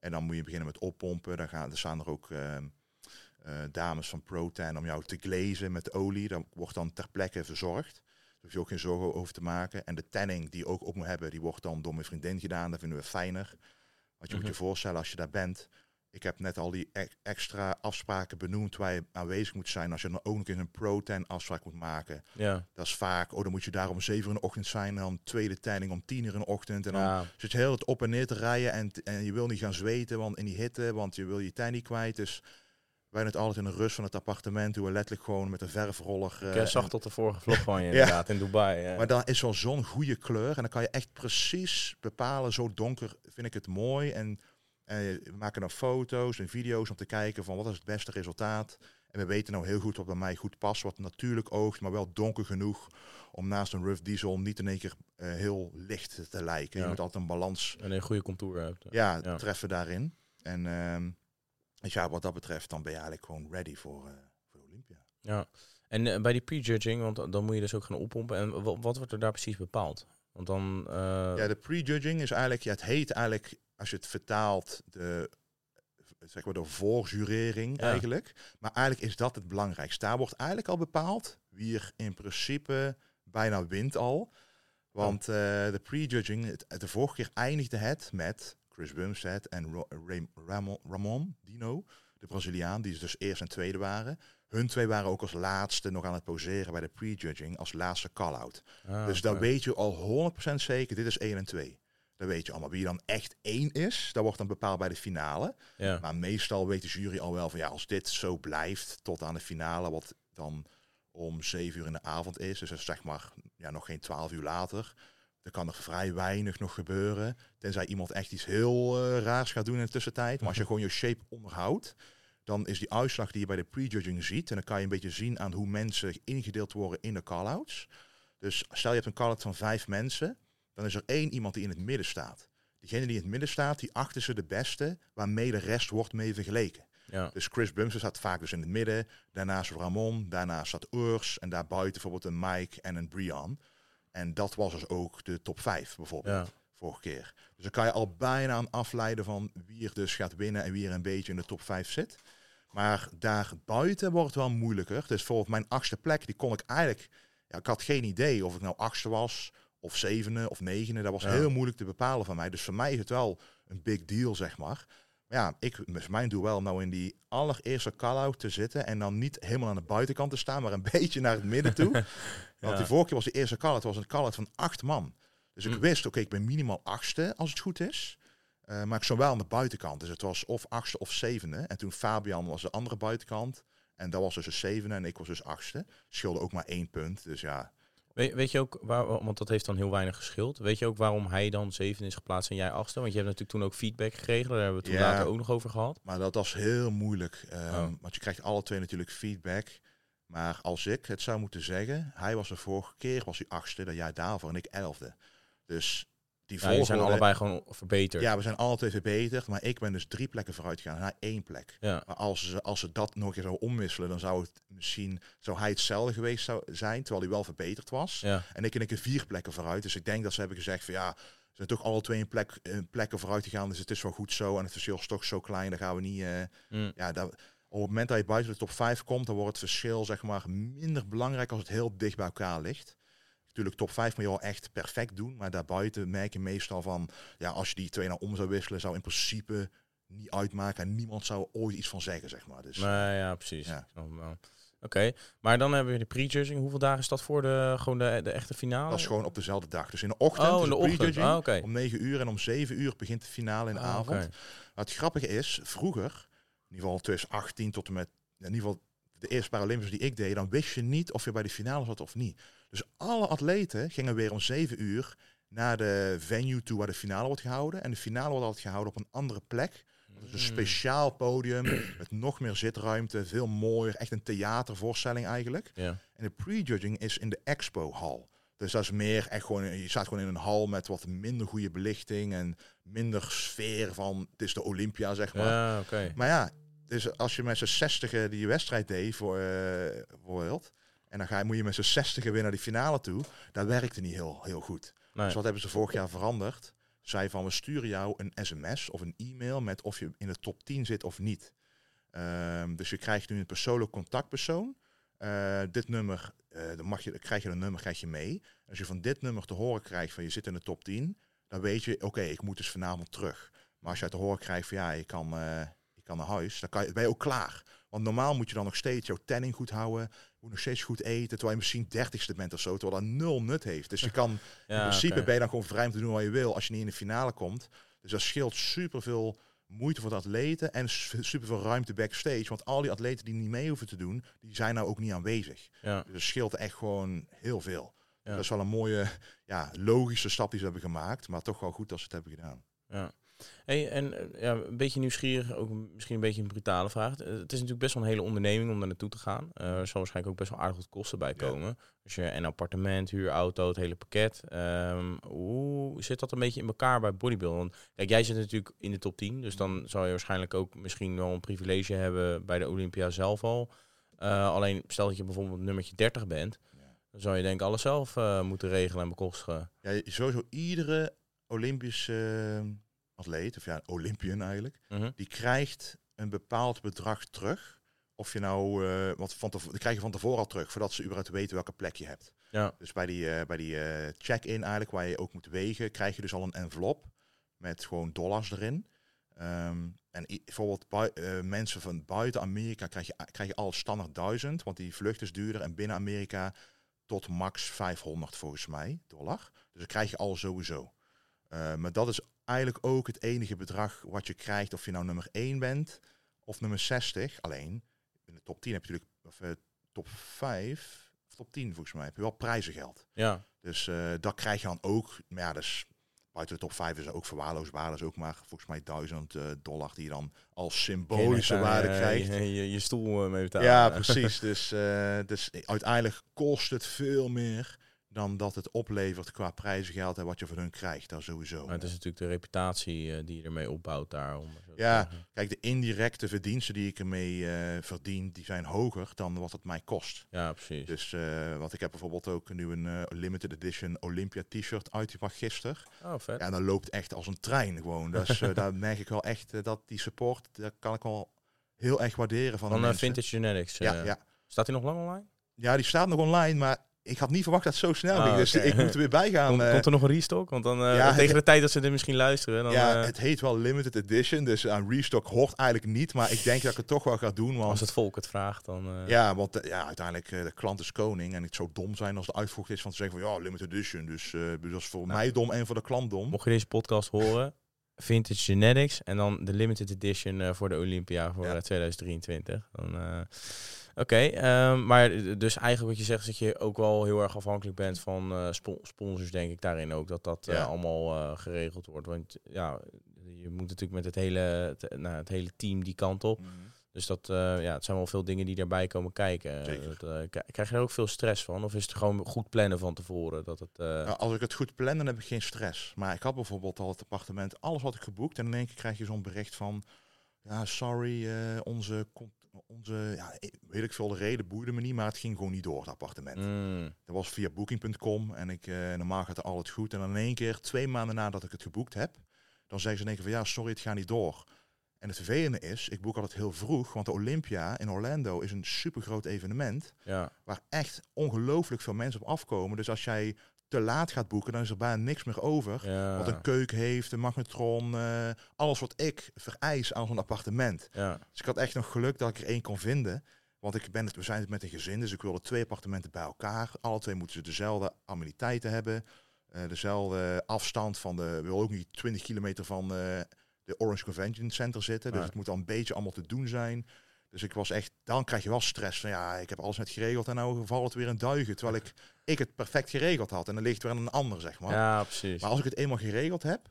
En dan moet je beginnen met oppompen. Dan gaan, er staan er ook ehm, eh, dames van ProTan om jou te glazen met olie. Dat wordt dan ter plekke verzorgd. Daar hoef je ook geen zorgen over te maken. En de tanning die ook op moet hebben, die wordt dan door mijn vriendin gedaan. Dat vinden we fijner. Want je moet je voorstellen als je daar bent. Ik heb net al die e- extra afspraken benoemd waar je aanwezig moet zijn. Als je dan ook nog eens een pro-10 afspraak moet maken. Ja. Dat is vaak, oh dan moet je daar om 7 uur in de ochtend zijn. En dan tweede tanning om 10 uur in de ochtend. En dan Ja. zit je heel het op en neer te rijden. En, en je wil niet gaan zweten want in die hitte, want je wil je tijd niet kwijt. Dus wij doen het altijd in de rust van het appartement. Doen we letterlijk gewoon met een verfroller. eh, Ik eh, zag en- tot de vorige vlog van je *laughs* inderdaad in Dubai. ja. maar dan is wel zo'n goede kleur. En dan kan je echt precies bepalen. Zo donker vind ik het mooi. En eh, we maken dan foto's en video's om te kijken van wat is het beste resultaat. En we weten nou heel goed wat bij mij goed past. Wat natuurlijk oogt, maar wel donker genoeg. Om naast een rough diesel niet in één keer eh, heel licht te lijken. Ja. Je moet altijd een balans En een goede contour hebt. ja, Ja. treffen daarin. En ehm, dus ja, wat dat betreft, dan ben je eigenlijk gewoon ready voor, eh, voor Olympia. Ja. En eh, bij die prejudging, want dan moet je dus ook gaan oppompen. En wa- wat wordt er daar precies bepaald? Want dan... eh, Ja, de prejudging is eigenlijk, ja, het heet eigenlijk, als je het vertaalt, de, zeg maar de voorjurering Ja. eigenlijk. Maar eigenlijk is dat het belangrijkste. Daar wordt eigenlijk al bepaald wie er in principe bijna wint al. Want eh, de prejudging, de vorige keer eindigde het met Chris Bumstead en Ro- Ray- Ramon, Ramon Dino, de Braziliaan, die dus eerst en tweede waren. Hun twee waren ook als laatste nog aan het poseren bij de prejudging als laatste call-out. ah, Dus dan weet je al 100% zeker, dit is 1 en 2. Dan weet je allemaal wie dan echt 1 is. Dat wordt dan bepaald bij de finale. Ja. Maar meestal weet de jury al wel van ja, als dit zo blijft tot aan de finale, wat dan om 7 uur in de avond is, dus dat is zeg maar ja, nog geen 12 uur later, dan kan er vrij weinig nog gebeuren. Tenzij iemand echt iets heel eh, raars gaat doen in de tussentijd. Maar als je gewoon je shape onderhoudt, dan is die uitslag die je bij de prejudging ziet. En dan kan je een beetje zien aan hoe mensen ingedeeld worden in de call-outs. Dus stel je hebt een call-out van vijf mensen. dan is er één iemand die in het midden staat. Diegene die in het midden staat, die achten ze de beste, waarmee de rest wordt mee vergeleken. Ja. Dus Chris Bumster staat vaak dus in het midden. Daarnaast Ramon, daarnaast staat Urs. En daarbuiten bijvoorbeeld een Mike en een Brian. En dat was dus ook de top 5 bijvoorbeeld, Ja. vorige keer. Dus dan kan je al bijna aan afleiden van wie er dus gaat winnen en wie er een beetje in de top 5 zit. Maar daar buiten wordt het wel moeilijker. Dus bijvoorbeeld mijn achtste plek, die kon ik eigenlijk... Ja, ik had geen idee of ik nou achtste was, of zevende, of negende. Dat was Ja. heel moeilijk te bepalen van mij. Dus voor mij is het wel een big deal, zeg maar. Ja, ik, is mijn doel wel om nou in die allereerste call-out te zitten. En dan niet helemaal aan de buitenkant te staan, maar een *laughs* beetje naar het midden toe. *laughs* Want die vorige keer was de eerste call-out, was een call-out van acht man. Dus ik Hm. wist, oké, ik ben minimaal achtste als het goed is. Eh, maar ik stond wel aan de buitenkant. Dus het was of achtste of zevende. En toen Fabian was de andere buitenkant. En dat was dus een zevende en ik was dus achtste. Scheelde ook maar één punt. Dus ja, Weet, weet je ook, waar, want dat heeft dan heel weinig geschild. Weet je ook waarom hij dan zeven is geplaatst en jij achtste? Want je hebt natuurlijk toen ook feedback gekregen. Daar hebben we het toen Ja. later ook nog over gehad. Maar dat was heel moeilijk. ehm, Oh. Want je krijgt alle twee natuurlijk feedback. Maar als ik het zou moeten zeggen, hij was de vorige keer was hij achtste, dat jaar daarvoor en ik elfde. Dus die Ja, zijn allebei gewoon verbeterd. Ja, we zijn twee verbeterd, maar ik ben dus drie plekken vooruit gegaan naar één plek. Ja. Maar als ze, als ze dat nog eens zou omwisselen, dan zou het misschien zou hij hetzelfde geweest zou zijn, terwijl hij wel verbeterd was. Ja. En ik en ik er vier plekken vooruit. Dus ik denk dat ze hebben gezegd van ja, ze zijn toch alle twee een plek, een plekken vooruit gegaan. Dus het is wel goed zo. En het verschil is toch zo klein. Dan gaan we niet. eh, Mm. ja, dat, op het moment dat je buiten de top 5 komt, dan wordt het verschil zeg maar minder belangrijk als het heel dicht bij elkaar ligt. Natuurlijk, top 5 moet je wel echt perfect doen. Maar daarbuiten merk je meestal van, ja, als je die twee nou om zou wisselen, zou in principe niet uitmaken. En niemand zou ooit iets van zeggen, zeg maar. Dus Nee, ja, precies. Ja. Oké, maar dan hebben we de prejudging. Hoeveel dagen is dat voor de, gewoon de, de echte finale? dat is gewoon op dezelfde dag. Dus in de ochtend oh, in de ochtend. prejudging. Ah. Om 9 uur en om 7 uur begint de finale in de Ah, avond. oké. Maar het grappige is, vroeger, in ieder geval tussen 18 tot en met, in ieder geval de eerste Paralympics die ik deed, dan wist je niet of je bij de finale zat of niet. Dus alle atleten gingen weer om 7 uur naar de venue toe waar de finale wordt gehouden. En de finale wordt altijd gehouden op een andere plek. Dat is een Mm. speciaal podium met nog meer zitruimte, veel mooier, echt een theatervoorstelling eigenlijk. Ja. En de prejudging is in de expo hal. Dus dat is meer echt gewoon, je staat gewoon in een hal met wat minder goede belichting en minder sfeer van, het is de Olympia zeg maar. Ja. Maar ja, dus als je met z'n 60 die wedstrijd deed voor World, en dan ga je, moet je met z'n 60 weer naar die finale toe, dat werkte niet heel, heel goed. Nee. Dus wat hebben ze vorig jaar veranderd? Zij van, we sturen jou een sms of een e-mail met of je in de top 10 zit of niet. Ehm, dus je krijgt nu een persoonlijk contactpersoon. Eh, dit nummer, eh, dan, mag je, dan krijg je een nummer krijg je mee. Als je van dit nummer te horen krijgt van je zit in de top 10, dan weet je, oké, ik moet dus vanavond terug. Maar als jij te horen krijgt van ja, je kan, eh, je kan naar huis, dan kan je, ben je ook klaar. Want normaal moet je dan nog steeds jouw tanning goed houden, moet nog steeds goed eten, terwijl je misschien dertigste bent of zo, terwijl dat nul nut heeft. Dus je kan *laughs* in Ja, principe oké. ben je dan gewoon vrij om te doen wat je wil als je niet in de finale komt. Dus dat scheelt superveel moeite voor de atleten en superveel ruimte backstage. Want al die atleten die niet mee hoeven te doen, die zijn nou ook niet aanwezig. Ja. Dus het scheelt echt gewoon heel veel. Ja. Dat is wel een mooie, ja, logische stap die ze hebben gemaakt. Maar toch wel goed dat ze het hebben gedaan. Ja. Hey, en eh, ja, een beetje nieuwsgierig, ook misschien een beetje een brutale vraag. Eh, Het is natuurlijk best wel een hele onderneming om daar naartoe te gaan. Eh, er zal waarschijnlijk ook best wel aardig wat kosten bij Ja. komen. Als je een appartement, huurauto, het hele pakket. Ehm, hoe zit dat een beetje in elkaar bij bodybuilding? Want kijk, jij zit natuurlijk in de top 10, dus dan zou je waarschijnlijk ook misschien wel een privilege hebben bij de Olympia zelf al. Alleen stel dat je bijvoorbeeld nummertje 30 bent, Ja. dan zou je denk ik alles zelf moeten regelen en bekostigen. Ja, sowieso iedere Olympische eh, atleet, of ja, Olympian eigenlijk, Mhm. die krijgt een bepaald bedrag terug. Of je nou, wat van tevoren, krijg je van tevoren al terug, voordat ze überhaupt weten welke plek je hebt. Ja. Dus bij die, eh, bij die eh, check-in eigenlijk, waar je ook moet wegen, krijg je dus al een envelop met gewoon dollars erin. Ehm, en bijvoorbeeld mensen van buiten Amerika krijg je, krijg je al standaard 1000, want die vlucht is duurder. En binnen Amerika tot max 500 volgens mij dollar. Dus dat krijg je al sowieso. Maar dat is eigenlijk ook het enige bedrag wat je krijgt of je nou nummer 1 bent of nummer 60. Alleen in de top 10 heb je natuurlijk, of eh, top 5, of top 10 volgens mij, heb je wel prijzengeld. Ja, Dus eh, dat krijg je dan ook. Maar ja, dus buiten de top 5 is dat ook verwaarloosbaar. Dat is ook maar volgens mij 1000 eh, dollar die je dan als symbolische waarde krijgt. Je, je, je stoel mee betalen. Ja, *laughs* precies. Dus, dus uiteindelijk kost het veel meer dan dat het oplevert qua prijzengeld en wat je van hun krijgt. Daar sowieso. Maar het is natuurlijk de reputatie eh, die je ermee opbouwt daar. Om het zo te Ja. Kijk, de indirecte verdiensten die ik ermee eh, verdien, die zijn hoger dan wat het mij kost. ja, precies. Dus, eh want ik heb bijvoorbeeld ook nu een limited edition Olympia t-shirt uitgebracht gisteren. oh, vet. Ja, en dat loopt echt als een trein gewoon. Dus *laughs* daar merk ik wel echt dat die support, daar kan ik wel heel erg waarderen van, Van. Vintage Genetics. Ja, ja. Staat die nog lang online? ja, die staat nog online, maar ik had niet verwacht dat het zo snel Ah, ging. Dus ik moet er weer bij gaan. Komt, eh, komt er nog een restock? Want dan eh, ja, tegen de tijd dat ze dit misschien luisteren, dan ja, eh, het heet wel limited edition, dus aan restock hoort eigenlijk niet. Maar ik denk dat ik het toch wel ga doen, want als het volk het vraagt, dan... Ja, want ja, uiteindelijk de klant is koning. En het zou dom zijn als de uitvoer is van te zeggen van ja, limited edition. Dus dus dat is voor Nou. mij dom en voor de klant dom. Mocht je deze podcast horen, Vintage Genetics en dan de limited edition eh, voor de Olympia voor Ja. eh, 2023. Dan, eh, Oké, ehm, maar dus eigenlijk wat je zegt is dat je ook wel heel erg afhankelijk bent van spo- sponsors, denk ik daarin ook, dat dat Ja. allemaal geregeld wordt. Want ja, je moet natuurlijk met het hele, nou, het hele team die kant op. Mhm. Dus dat, eh, ja, het zijn wel veel dingen die daarbij komen kijken. Zeker. Dat, eh, krijg je daar ook veel stress van? Of is het gewoon goed plannen van tevoren? Dat het, eh, Nou, als ik het goed plan, dan heb ik geen stress. Maar ik had bijvoorbeeld al het appartement, alles had ik geboekt. En in één keer krijg je zo'n bericht van, ja, sorry, eh, onze, onze, ja, weet ik veel, de reden boeide me niet, maar het ging gewoon niet door, het appartement. mm, Dat was via booking.com en ik, eh, normaal gaat er alles goed. En dan in één keer, twee maanden nadat ik het geboekt heb, dan zeggen ze in één keer van, ja, sorry, het gaat niet door. En het vervelende is, ik boek altijd heel vroeg, want de Olympia in Orlando is een super groot evenement ja, waar echt ongelooflijk veel mensen op afkomen. Dus als jij te laat gaat boeken, dan is er bijna niks meer over. ja, Wat een keuken heeft, een magnetron, eh, alles wat ik vereis aan zo'n appartement. ja, Dus ik had echt nog geluk dat ik er één kon vinden. Want ik ben het, we zijn het met een gezin, dus ik wilde twee appartementen bij elkaar. Alle twee moeten ze dezelfde ameniteiten hebben. eh, dezelfde afstand van de... We willen ook niet 20 kilometer van eh, de Orange Convention Center zitten. Dus het moet dan een beetje allemaal te doen zijn. Dus ik was echt... Dan krijg je wel stress van ja, ik heb alles net geregeld en nou valt het weer een duigen. Terwijl ik, *laughs* ik het perfect geregeld had. En dan ligt het weer aan een ander, zeg maar. ja, precies. Maar als ik het eenmaal geregeld heb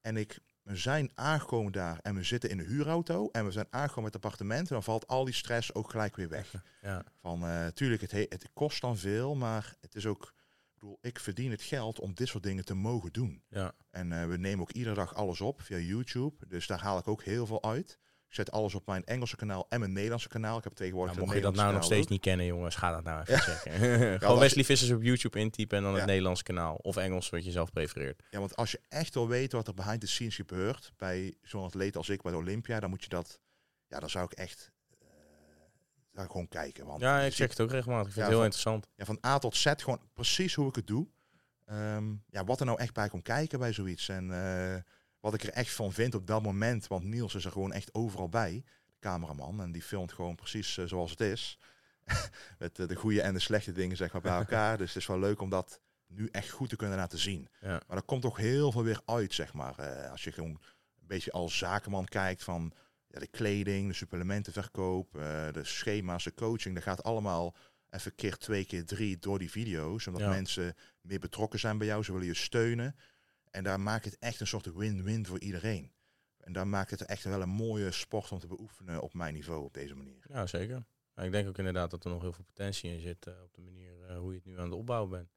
en ik we zijn aangekomen daar en we zitten in de huurauto en we zijn aangekomen met het appartement, dan valt al die stress ook gelijk weer weg. *laughs* Ja, Van eh tuurlijk, het, he- het kost dan veel, maar het is ook, bedoel, ik verdien het geld om dit soort dingen te mogen doen. ja, En eh, we nemen ook iedere dag alles op via YouTube, dus daar haal ik ook heel veel uit. Ik zet alles op mijn Engelse kanaal en mijn Nederlandse kanaal. Ik heb tegenwoordig Nou, mocht je dat nou nog steeds niet kennen, jongens, ga dat nou even Ja. checken. *laughs* Gewoon Wesley Vissers op YouTube intypen en dan het. Nederlands kanaal. Of Engels, wat je zelf prefereert. Ja, want als je echt wil weten wat er behind the scenes gebeurt bij zo'n atleet als ik bij de Olympia, dan moet je dat, ja, dan zou ik echt gewoon kijken. Want Ja, ik check het ook regelmatig. Ik vind Ja, het heel van- interessant. ja, van A tot Z gewoon precies hoe ik het doe. Ehm, ja, wat er nou echt bij komt kijken bij zoiets. En eh, wat ik er echt van vind op dat moment. Want Niels is er gewoon echt overal bij. De cameraman. En die filmt gewoon precies eh, zoals het is. *laughs* Met eh, de goede en de slechte dingen zeg maar bij *laughs* elkaar. dus het is wel leuk om dat nu echt goed te kunnen laten zien. Ja. Maar er komt toch heel veel weer uit, zeg maar. Als je gewoon een beetje als zakenman kijkt van ja, de kleding, de supplementenverkoop, eh, de schema's, de coaching. Dat gaat allemaal even keer twee, keer drie door die video's. Omdat Ja. mensen meer betrokken zijn bij jou. Ze willen je steunen. En daar maakt het echt een soort win-win voor iedereen. En daar maakt het echt wel een mooie sport om te beoefenen op mijn niveau op deze manier. Ja, zeker. Maar ik denk ook inderdaad dat er nog heel veel potentie in zit eh, op de manier eh, hoe je het nu aan het opbouwen bent.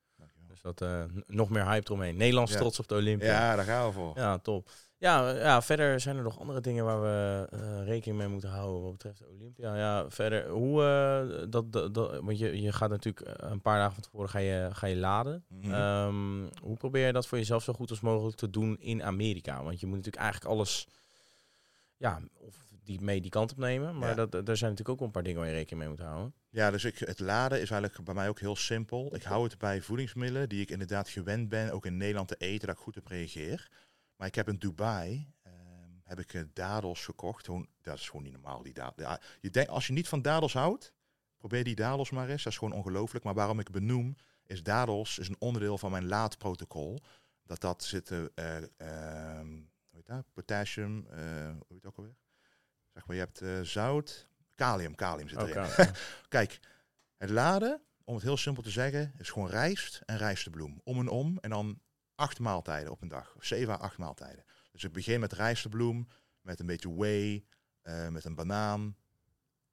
Dus dat eh, nog meer hype eromheen. Nederlands Ja. trots op de Olympia. Ja, daar gaan we voor. Ja, top. Ja, ja, verder zijn er nog andere dingen waar we eh, rekening mee moeten houden wat betreft de Olympia. Ja, verder, hoe, eh, dat, dat, dat, want je, je gaat natuurlijk een paar dagen van tevoren ga je, ga je laden. Mhm. Ehm, hoe probeer je dat voor jezelf zo goed als mogelijk te doen in Amerika? Want je moet natuurlijk eigenlijk alles, ja, of die mee die kant op nemen. Maar Ja. dat, daar zijn natuurlijk ook een paar dingen waar je rekening mee moet houden. Ja, dus ik, het laden is eigenlijk bij mij ook heel simpel. Ik hou het bij voedingsmiddelen die ik inderdaad gewend ben, ook in Nederland te eten, dat ik goed op reageer. Maar ik heb in Dubai, ehm, heb ik eh, dadels gekocht. Gewoon, dat is gewoon niet normaal, die dadels. Ja, je denkt, als je niet van dadels houdt, probeer die dadels maar eens. Dat is gewoon ongelooflijk. Maar waarom ik benoem, is dadels is een onderdeel van mijn laadprotocol. Dat dat zit, eh, eh, ehm, hoe heet dat? Potassium, hoe heet het ook alweer? Zeg maar, je hebt eh, zout, kalium, kalium zit erin. Oké. *laughs* Kijk, het laden, om het heel simpel te zeggen, is gewoon rijst en rijstebloem. Om en om. En dan acht maaltijden op een dag. Of zeven à acht maaltijden. Dus ik begin met rijstebloem, met een beetje whey, eh, met een banaan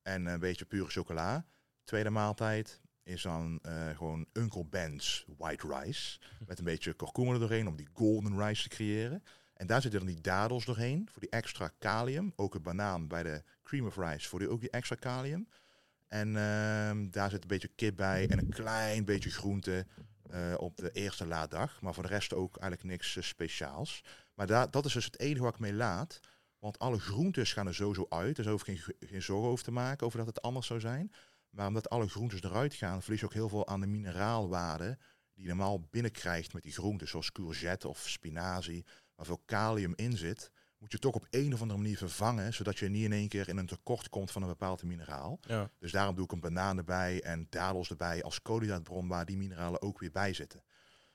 en een beetje pure chocola. Tweede maaltijd, is dan eh, gewoon Uncle Ben's white rice. *laughs* Met een beetje kurkuma er doorheen om die golden rice te creëren. En daar zitten dan die dadels doorheen voor die extra kalium. Ook een banaan bij de cream of rice voor die ook die extra kalium. En ehm, daar zit een beetje kip bij en een klein beetje groente eh, op de eerste laaddag. Maar voor de rest ook eigenlijk niks eh, speciaals. Maar daar, dat is dus het enige wat ik mee laat. Want alle groentes gaan er sowieso uit. Dus hoef ik geen, geen zorgen over te maken over dat het anders zou zijn. Maar omdat alle groentes eruit gaan, verlies je ook heel veel aan de mineraalwaarde die je normaal binnenkrijgt met die groenten, zoals courgette of spinazie, waar veel kalium in zit, moet je toch op een of andere manier vervangen, zodat je niet in één keer in een tekort komt van een bepaald mineraal. Ja. Dus daarom doe ik een banaan erbij en dadels erbij als koolhydraatbron waar die mineralen ook weer bij zitten.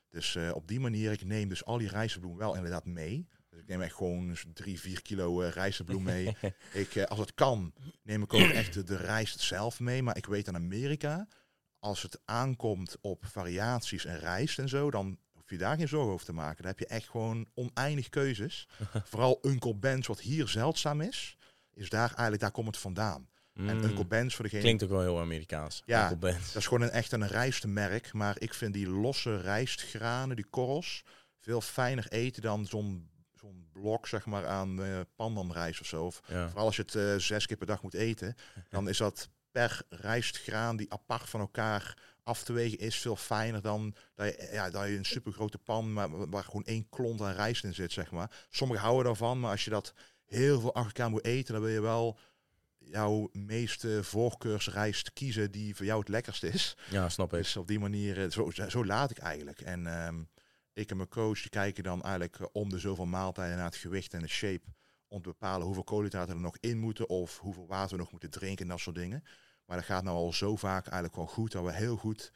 Dus eh, op die manier, ik neem dus al die rijstbloem wel inderdaad mee. Dus ik neem echt gewoon drie, vier kilo uh, rijstbloem mee. *laughs* ik, uh, als het kan, neem ik ook echt de, de rijst zelf mee. Maar ik weet in Amerika, als het aankomt op variaties en rijst en zo, dan hoef je daar geen zorgen over te maken. Dan heb je echt gewoon oneindig keuzes. *laughs* Vooral Uncle Ben's, wat hier zeldzaam is, is daar eigenlijk, daar komt het vandaan. Mm. En Uncle Ben's voor degene... Klinkt ook wel heel Amerikaans. Ja, Uncle Ben's. Dat is gewoon een, echt een rijstmerk. Maar ik vind die losse rijstgranen, die korrels, veel fijner eten dan zo'n zo'n blok zeg maar aan uh, pandanrijst of zo. Of Ja. Vooral als je het eh, zes keer per dag moet eten, dan is dat per rijstgraan die apart van elkaar af te wegen is veel fijner dan dat je, ja, dat je een supergrote pan maar waar gewoon één klont aan rijst in zit, zeg maar. Sommigen houden daarvan, maar als je dat heel veel achter elkaar moet eten, dan wil je wel jouw meeste voorkeursrijst kiezen die voor jou het lekkerste is. ja, snap ik. Dus op die manier, eh, zo, zo laat ik eigenlijk. En ehm, ik en mijn coach die kijken dan eigenlijk om de zoveel maaltijden naar het gewicht en de shape. Om te bepalen hoeveel koolhydraten er nog in moeten of hoeveel water we nog moeten drinken en dat soort dingen. Maar dat gaat nou al zo vaak eigenlijk gewoon goed dat we heel goed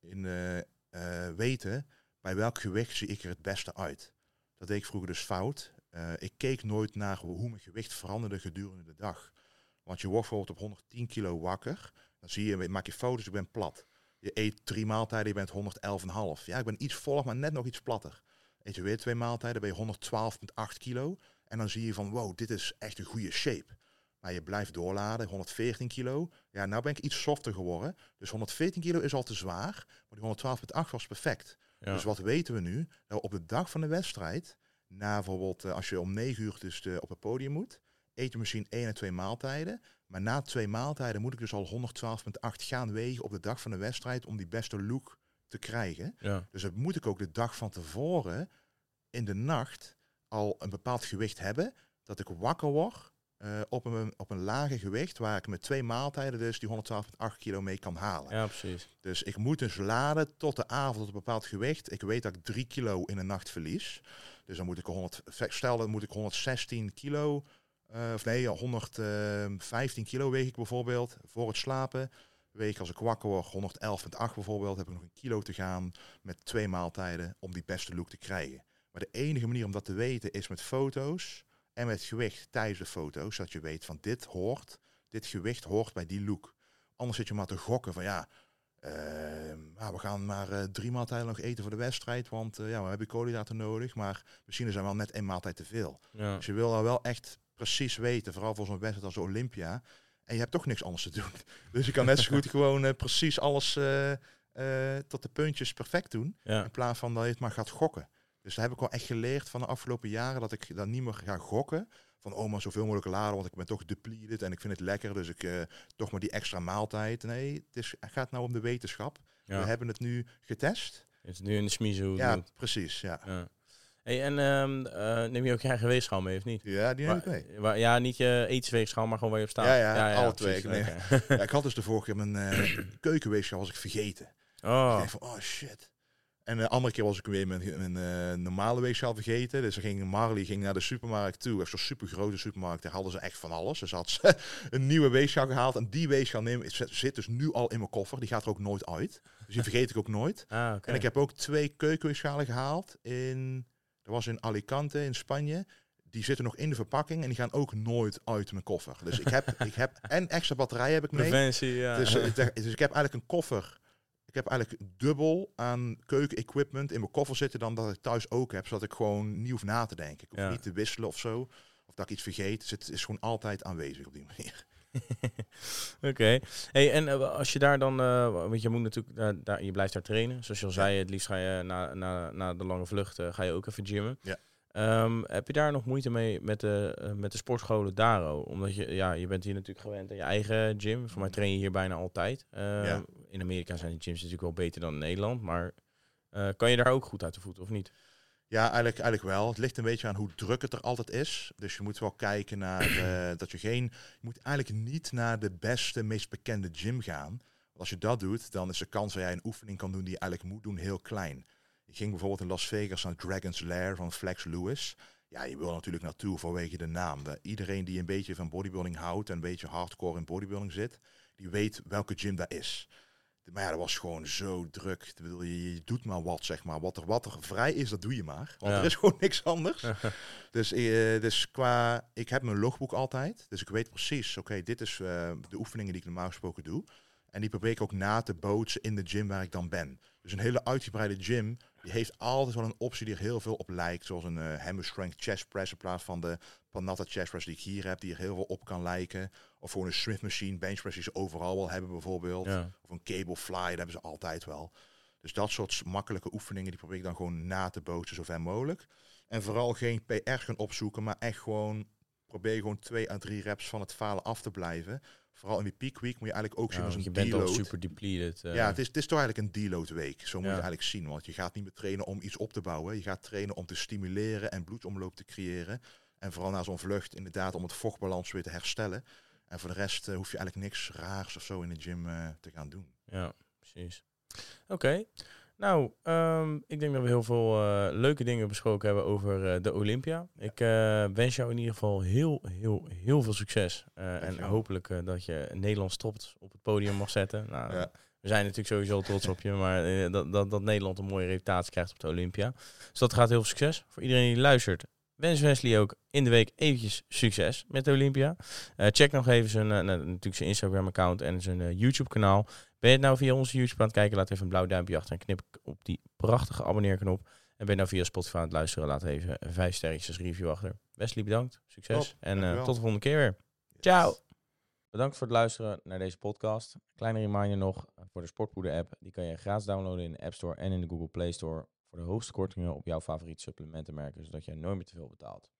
in, eh, eh, weten bij welk gewicht zie ik er het beste uit. Dat deed ik vroeger dus fout. Eh, ik keek nooit naar hoe mijn gewicht veranderde gedurende de dag. Want je wordt bijvoorbeeld op 110 kilo wakker. Dan zie je, maak je foto's, ik ben plat. Je eet drie maaltijden, je bent 111,5. Ja, ik ben iets voller, maar net nog iets platter. Eet je weer twee maaltijden, ben je 112,8 kilo. En dan zie je van, wow, dit is echt een goede shape. Maar je blijft doorladen, 114 kilo. Ja, nou ben ik iets softer geworden. Dus 114 kilo is al te zwaar. Maar die 112,8 was perfect. Ja. Dus wat weten we nu? Nou, op de dag van de wedstrijd, na bijvoorbeeld eh, als je om 9 uur dus op het podium moet, eet je misschien één en twee maaltijden. Maar na twee maaltijden moet ik dus al 112,8 gaan wegen op de dag van de wedstrijd om die beste look te krijgen. ja. Dus dat moet ik ook de dag van tevoren in de nacht al een bepaald gewicht hebben. Dat ik wakker word eh, op, een, op een lage gewicht waar ik met twee maaltijden dus die 112,8 kilo mee kan halen. ja, precies. Dus ik moet dus laden tot de avond tot een bepaald gewicht. Ik weet dat ik 3 kilo in een nacht verlies. Dus dan moet ik 100, stel dan moet ik 116 kilo, eh, of nee, 115 kilo weeg ik bijvoorbeeld voor het slapen. Weeg ik als ik wakker word 111,8 bijvoorbeeld, heb ik nog een kilo te gaan met twee maaltijden om die beste look te krijgen. Maar de enige manier om dat te weten is met foto's en met gewicht tijdens de foto's, zodat je weet van dit hoort, dit gewicht hoort bij die look. Anders zit je maar te gokken van ja, Ehm, nou, we gaan maar eh, drie maaltijden nog eten voor de wedstrijd, want eh, ja, we hebben koolhydraten nodig, maar misschien is er wel net één maaltijd te veel. Ja. Dus je wil nou wel echt precies weten, vooral voor zo'n wedstrijd als de Olympia, en je hebt toch niks anders te doen. *laughs* Dus je kan net zo goed gewoon eh, precies alles tot de puntjes perfect doen, Ja. in plaats van dat je het maar gaat gokken. Dus daar heb ik wel echt geleerd van de afgelopen jaren, dat ik dan niet meer ga gokken. Van, oh, maar zoveel mogelijk laden, want ik ben toch depleted en ik vind het lekker, dus ik eh, toch maar die extra maaltijd. Nee, het, is, het gaat nou om de wetenschap. ja. We hebben het nu getest. Het is nu in de smiezen. Ja, precies. Ja, Ja. Hey, en ehm, eh, neem je ook je eigen weegschaal mee of niet? ja die neem ik mee. waar- ja, niet je etensweegschaal, maar gewoon waar je op staat. Ja, ja, alle twee. precies. *laughs* Ik. Ja, had dus de vorige keer mijn uh, keukenweegschaal was ik vergeten. Ik Oh, van, oh shit. En de andere keer was ik weer mijn, mijn eh, normale weegschaal vergeten. Dus ging Marley ging naar de supermarkt toe. Echt zo'n super grote supermarkt. Daar hadden ze echt van alles. Dus had ze *laughs* een nieuwe weegschaal gehaald. En die weegschaal neem, zit dus nu al in mijn koffer. Die gaat er ook nooit uit. Dus die *laughs* vergeet ik ook nooit. ah. En ik heb ook twee keukenweegschalen gehaald. In, dat was in Alicante in Spanje. Die zitten nog in de verpakking. En die gaan ook nooit uit mijn koffer. Dus ik heb, *laughs* ik heb en extra batterij heb ik mee. Preventie, ja. Dus, eh, dus ik heb eigenlijk een koffer. Ik heb eigenlijk dubbel aan keuken-equipment in mijn koffer zitten dan dat ik thuis ook heb. Zodat ik gewoon niet hoef na te denken. Ik hoef Ja. niet te wisselen of zo. Of dat ik iets vergeet. Dus het is gewoon altijd aanwezig op die manier. *laughs* *laughs* Oké. Hey, en eh, als je daar dan, eh, want je moet natuurlijk, daar, daar, je blijft daar trainen. Zoals je al zei, het liefst ga je na, na, na de lange vlucht, ga je ook even gymmen. Ja. Ehm, heb je daar nog moeite mee met de, eh, met de sportscholen daar? Omdat je, ja, je bent hier natuurlijk gewend aan je eigen gym. Voor mij train je hier bijna altijd. Ehm, Ja. In Amerika zijn de gyms natuurlijk wel beter dan in Nederland. Maar eh, kan je daar ook goed uit de voeten of niet? Ja, eigenlijk, eigenlijk wel. Het ligt een beetje aan hoe druk het er altijd is. Dus je moet wel kijken naar eh, *clears throat* dat je geen. Je moet eigenlijk niet naar de beste, meest bekende gym gaan. Want als je dat doet, dan is de kans dat jij een oefening kan doen die je eigenlijk moet doen heel klein. Ik ging bijvoorbeeld in Las Vegas naar Dragon's Lair van Flex Lewis. Ja, je wil natuurlijk naartoe vanwege de naam. De, iedereen die een beetje van bodybuilding houdt en een beetje hardcore in bodybuilding zit, die weet welke gym dat is. Maar ja, dat was gewoon zo druk. Ik bedoel, je, je doet maar wat, zeg maar. Wat er, wat er vrij is, dat doe je maar. Want Ja. er is gewoon niks anders. *laughs* dus, eh, dus qua... Ik heb mijn logboek altijd. Dus ik weet precies, oké, dit is eh, de oefeningen die ik normaal gesproken doe. En die probeer ik ook na te bootsen in de gym waar ik dan ben. Dus een hele uitgebreide gym, heeft altijd wel een optie die er heel veel op lijkt. Zoals een hammer strength chest press in plaats van de Panatta chest press die ik hier heb, die er heel veel op kan lijken. Of gewoon een Smith machine bench press die ze overal wel hebben bijvoorbeeld. Ja. Of een cable fly, dat hebben ze altijd wel. Dus dat soort makkelijke oefeningen, die probeer ik dan gewoon na te bootsen zo ver mogelijk. En vooral geen PR's gaan opzoeken, maar echt gewoon probeer gewoon twee à drie reps van het falen af te blijven. Vooral in die peak week moet je eigenlijk ook zien Ja, als een je bent al deload. super depleted. eh. Ja, het is, het is toch eigenlijk een deload week. Zo moet Ja. je eigenlijk zien. Want je gaat niet meer trainen om iets op te bouwen. Je gaat trainen om te stimuleren en bloedomloop te creëren. En vooral na zo'n vlucht inderdaad om het vochtbalans weer te herstellen. En voor de rest eh, hoef je eigenlijk niks raars of zo in de gym eh, te gaan doen. Ja, precies. Oké. Nou, ehm, ik denk dat we heel veel eh, leuke dingen besproken hebben over eh, de Olympia. Ik eh, wens jou in ieder geval heel, heel, heel veel succes. En hopelijk dat je Nederlands trots op het podium mag zetten. Nou, Ja. We zijn natuurlijk sowieso trots op je, maar dat, dat, dat Nederland een mooie reputatie krijgt op de Olympia. Dus dat gaat heel veel succes. Voor iedereen die luistert, wens Wesley ook in de week eventjes succes met de Olympia. Eh, check nog even zijn, eh, nou, natuurlijk zijn Instagram-account en zijn eh, YouTube-kanaal. Ben je het nou via onze YouTube aan het kijken, laat even een blauw duimpje achter en knip op die prachtige abonneerknop. En ben je nou via Spotify aan het luisteren, laat even een vijf sterretjes review achter. Wesley, bedankt. Succes. Top, en tot de volgende keer weer. Ciao. Bedankt voor het luisteren naar deze podcast. Kleine reminder nog voor de Sportpoeder app. Die kan je gratis downloaden in de App Store en in de Google Play Store. Voor de hoogste kortingen op jouw favoriete supplementenmerken, zodat je nooit meer te veel betaalt.